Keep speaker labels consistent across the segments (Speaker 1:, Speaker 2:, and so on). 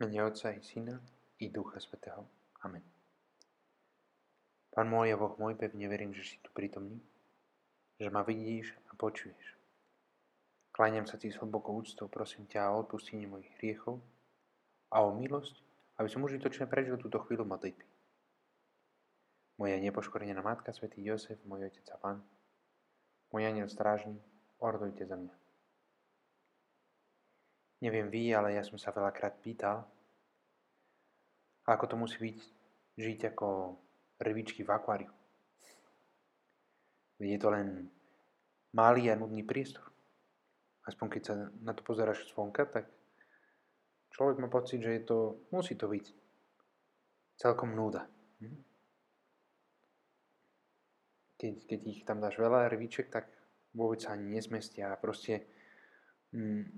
Speaker 1: Mene Otca i Syna i Ducha Svetého. Amen. Pán môj a Boh môj, pevne verím, že si tu prítomný, že ma vidíš a počuješ. Kláňam sa ti s hlbokou úctou, prosím ťa o odpustenie mojich hriechov a o milosť, aby som užitočne prežil túto chvíľu modlitby. Moja nepoškorená Matka, Svetý Josef, môj Otec a Pán, môj aniel strážny, ordujte za mňa. Neviem vy, ale ja som sa veľakrát pýtal, ako to musí byť žiť ako rybičky v akváriu. Je to len malý a nudný priestor. Aspoň keď sa na to pozeráš zvonka, tak človek má pocit, že je to, musí to byť celkom núda. Hm? Keď, keď ich tam dáš veľa rybiček, tak vôbec sa ani nezmestia a proste hm,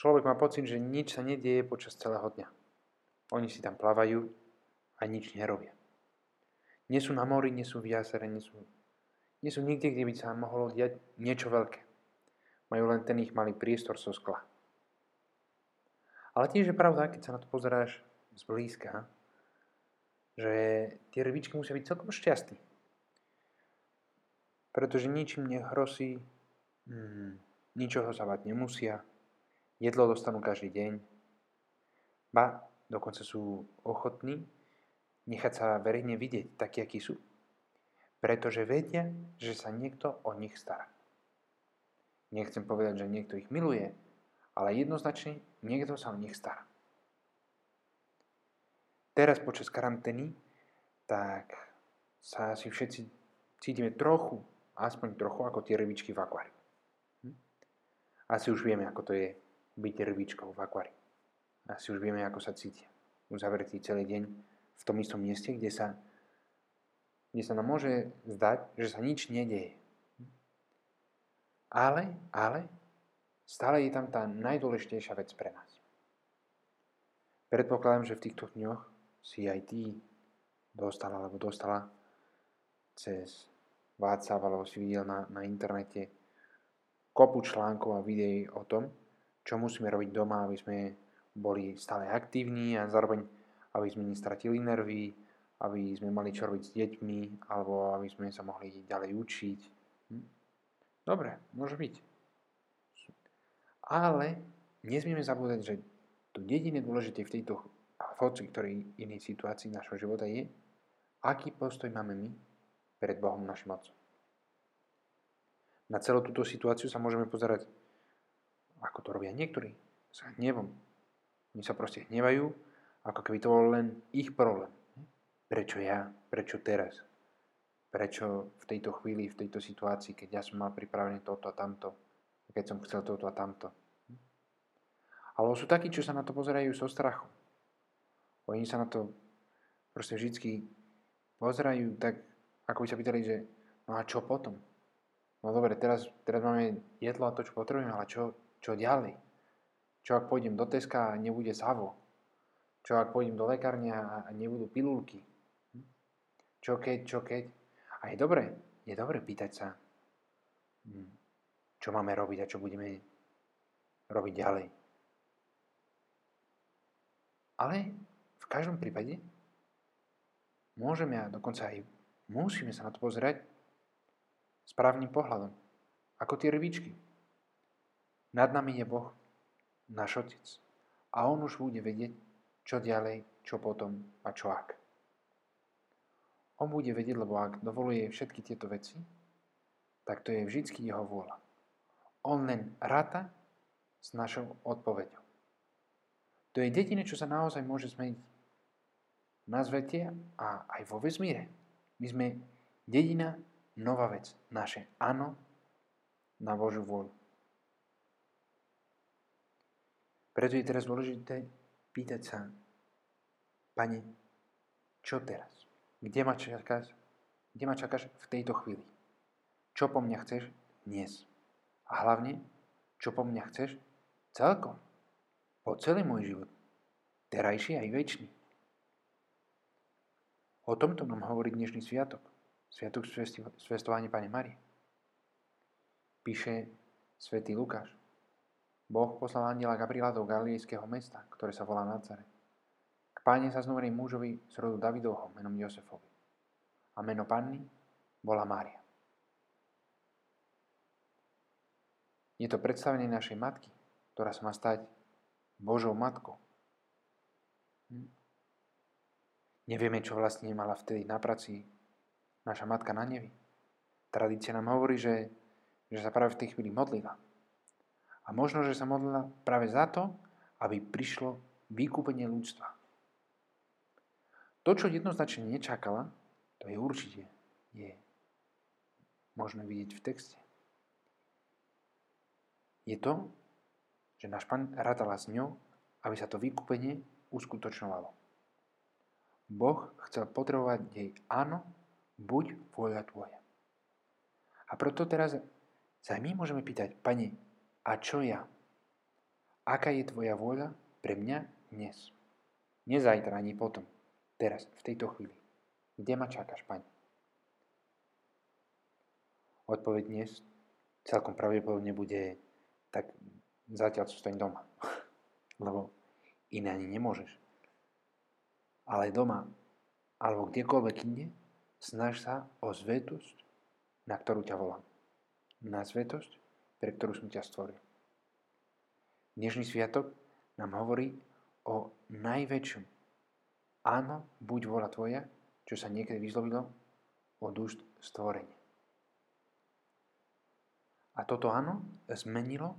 Speaker 1: Človek má pocit, že nič sa nedieje počas celého dňa. Oni si tam plavajú a nič nerobia. Nie sú na mori, nie sú v jazere, nie sú, nie sú nikde, kde by sa mohlo diať niečo veľké. Majú len ten ich malý priestor so skla. Ale tiež je pravda, keď sa na to pozeráš zblízka, že tie rybičky musia byť celkom šťastní. Pretože ničím nehrosí, hmm, ničoho sa bať nemusia, Jedlo dostanú každý deň. Ba, dokonca sú ochotní nechať sa verejne vidieť takí, akí sú. Pretože vedia, že sa niekto o nich stará. Nechcem povedať, že niekto ich miluje, ale jednoznačne niekto sa o nich stará. Teraz počas karantény, tak sa asi všetci cítime trochu, aspoň trochu ako tie rybičky v akváriu. Hm? Asi už vieme, ako to je byť rybičkou v akvári. Asi už vieme, ako sa cítia. Uzavretý celý deň v tom istom mieste, kde sa, kde sa nám môže zdať, že sa nič nedieje. Ale, ale, stále je tam tá najdôležitejšia vec pre nás. Predpokladám, že v týchto dňoch si aj ty dostala alebo dostala cez WhatsApp alebo si videl na, na internete kopu článkov a videí o tom, čo musíme robiť doma, aby sme boli stále aktívni a zároveň, aby sme nestratili nervy, aby sme mali čo robiť s deťmi, alebo aby sme sa mohli ďalej učiť. Hm? Dobre, môže byť. Ale nesmieme zabúdať, že to jediné dôležité v tejto hoci ktorej inej situácii našho života je, aký postoj máme my pred Bohom našim Otcom. Na celú túto situáciu sa môžeme pozerať ako to robia niektorí, s hnevom. Oni sa proste hnevajú, ako keby to bol len ich problém. Prečo ja? Prečo teraz? Prečo v tejto chvíli, v tejto situácii, keď ja som mal pripravené toto a tamto, keď som chcel toto a tamto. Ale sú takí, čo sa na to pozerajú so strachom. Oni sa na to proste vždy pozerajú tak, ako by sa pýtali, že no a čo potom? No dobre, teraz, teraz máme jedlo a to, čo potrebujeme, ale čo, čo ďalej? Čo ak pôjdem do Teska a nebude Savo? Čo ak pôjdem do lekárne a nebudú pilulky? Hm? Čo keď, čo keď? A je dobre, je dobre pýtať sa, hm, čo máme robiť a čo budeme robiť ďalej. Ale v každom prípade môžeme a dokonca aj musíme sa na to pozerať správnym pohľadom. Ako tie rybičky. Nad nami je Boh, náš Otec. A On už bude vedieť, čo ďalej, čo potom a čo ak. On bude vedieť, lebo ak dovoluje všetky tieto veci, tak to je vždycky jeho vôľa. On len ráta s našou odpoveďou. To je jediné, čo sa naozaj môže zmeniť na svete a aj vo vesmíre. My sme dedina, nová vec. Naše áno na Božiu vôľu. Preto je teraz dôležité pýtať sa, Pane, čo teraz? Kde ma čakáš? Kde ma čakáš v tejto chvíli? Čo po mňa chceš dnes? A hlavne, čo po mňa chceš celkom? Po celý môj život. Terajší aj väčší. O tomto nám hovorí dnešný sviatok. Sviatok svestovania Pane Marie. Píše svätý Lukáš. Boh poslal aniela Gabriela do galilejského mesta, ktoré sa volá Nazaret. K páne sa znoveným mužovi z rodu Davidovho menom Josefovi. A meno panny bola Mária. Je to predstavenie našej matky, ktorá sa má stať Božou matkou. Hm? Nevieme, čo vlastne mala vtedy na praci naša matka na nevi. Tradícia nám hovorí, že, že sa práve v tej chvíli modlila. A možno, že sa modlila práve za to, aby prišlo vykúpenie ľudstva. To, čo jednoznačne nečakala, to je určite je možné vidieť v texte. Je to, že náš pán rátala s ňou, aby sa to vykúpenie uskutočňovalo. Boh chcel potrebovať jej áno, buď vôľa tvoja. A preto teraz sa my môžeme pýtať, Pane, a čo ja? Aká je tvoja vôľa pre mňa dnes? Nezajtra ani potom. Teraz, v tejto chvíli. Kde ma čakáš, Pane? Odpoveď dnes celkom pravdepodobne bude tak zatiaľ zostaň doma. Lebo iné ani nemôžeš. Ale doma, alebo kdekoľvek inde, snaž sa o svetosť, na ktorú ťa volám. Na svetosť, pre ktorú som ťa stvoril. Dnešný sviatok nám hovorí o najväčšom. Áno, buď vola tvoja, čo sa niekedy vyzlovilo od úst stvorenia. A toto áno zmenilo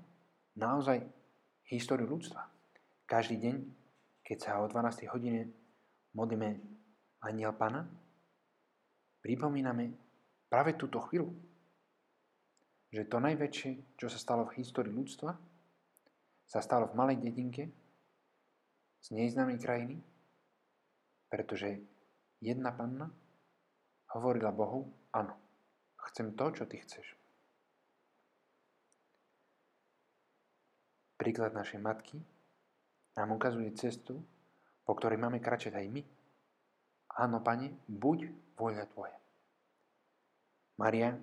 Speaker 1: naozaj históriu ľudstva. Každý deň, keď sa o 12. hodine modlíme aniel Pana, pripomíname práve túto chvíľu. Že to najväčšie, čo sa stalo v histórii ľudstva, sa stalo v malej dedinke z neznámej krajiny, pretože jedna panna hovorila Bohu, áno, chcem to, čo ty chceš. Príklad našej matky nám ukazuje cestu, po ktorej máme kračať aj my. Áno, pane, buď vôľa tvoja. Maria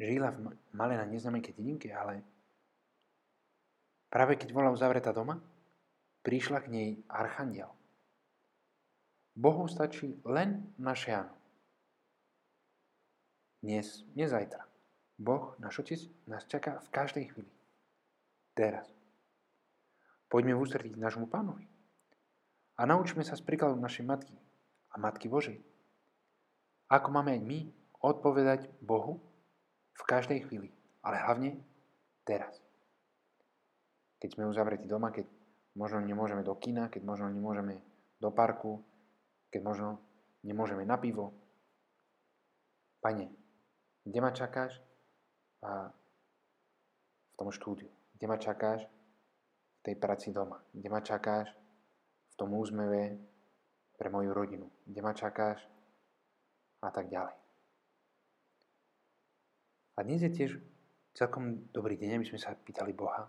Speaker 1: žila v malé na neznámej dedinke, ale práve keď bola uzavretá doma, prišla k nej archandiel. Bohu stačí len naše áno. Dnes, nezajtra. Boh, náš Otec, nás čaká v každej chvíli. Teraz. Poďme v ústretí nášmu pánovi. A naučme sa z príkladu našej matky a Matky Božej. Ako máme aj my odpovedať Bohu v každej chvíli, ale hlavne teraz. Keď sme uzavretí doma, keď možno nemôžeme do kina, keď možno nemôžeme do parku, keď možno nemôžeme na pivo. Pane, kde ma čakáš a v tom štúdiu? Kde ma čakáš v tej práci doma? Kde ma čakáš v tom úzmeve pre moju rodinu? Kde ma čakáš? A tak ďalej. A dnes je tiež celkom dobrý deň, aby sme sa pýtali Boha,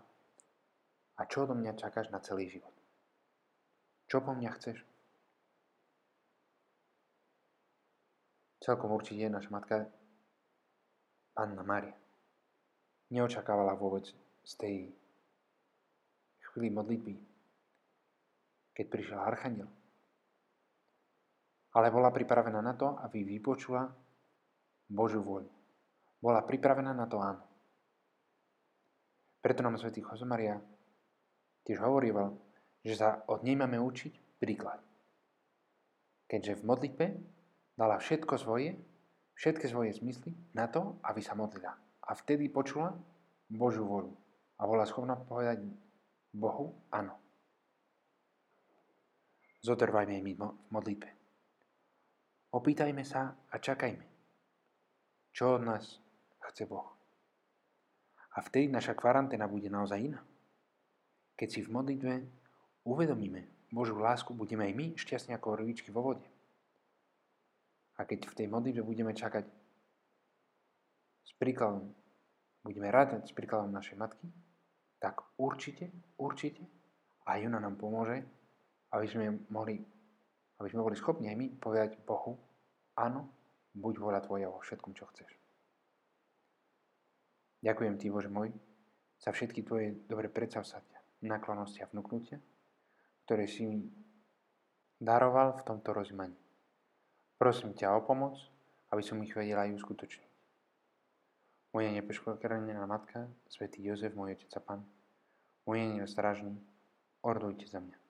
Speaker 1: a čo odo mňa čakáš na celý život? Čo po mňa chceš? Celkom určite naša matka Anna Maria neočakávala vôbec z tej chvíli modlitby, keď prišiel Archaniel. Ale bola pripravená na to, aby vypočula Božiu voľu bola pripravená na to áno. Preto nám svätý Maria tiež hovoril, že sa od nej máme učiť príklad. Keďže v modlitbe dala všetko svoje, všetky svoje zmysly na to, aby sa modlila. A vtedy počula Božiu voľu a bola schopná povedať Bohu áno. Zotrvajme my v modlitbe. Opýtajme sa a čakajme. Čo od nás chce Boh. A vtedy naša kvaranténa bude naozaj iná. Keď si v modlitbe uvedomíme Božú lásku, budeme aj my šťastní ako rvičky vo vode. A keď v tej modlitbe budeme čakať s príkladom, budeme rádať s príkladom našej matky, tak určite, určite aj ona nám pomôže, aby sme mohli, aby sme boli schopní aj my povedať Bohu, áno, buď voľa Tvoja vo všetkom, čo chceš. Ďakujem Ti, Bože môj, za všetky Tvoje dobre predsavsatia, naklonosti a vnúknutia, ktoré si mi daroval v tomto rozmaní. Prosím ťa o pomoc, aby som ich vedela aj uskutočniť. Moja nepeškokrnená matka, svätý Jozef, môj otec a pán, môj aniel strážny, ordujte za mňa.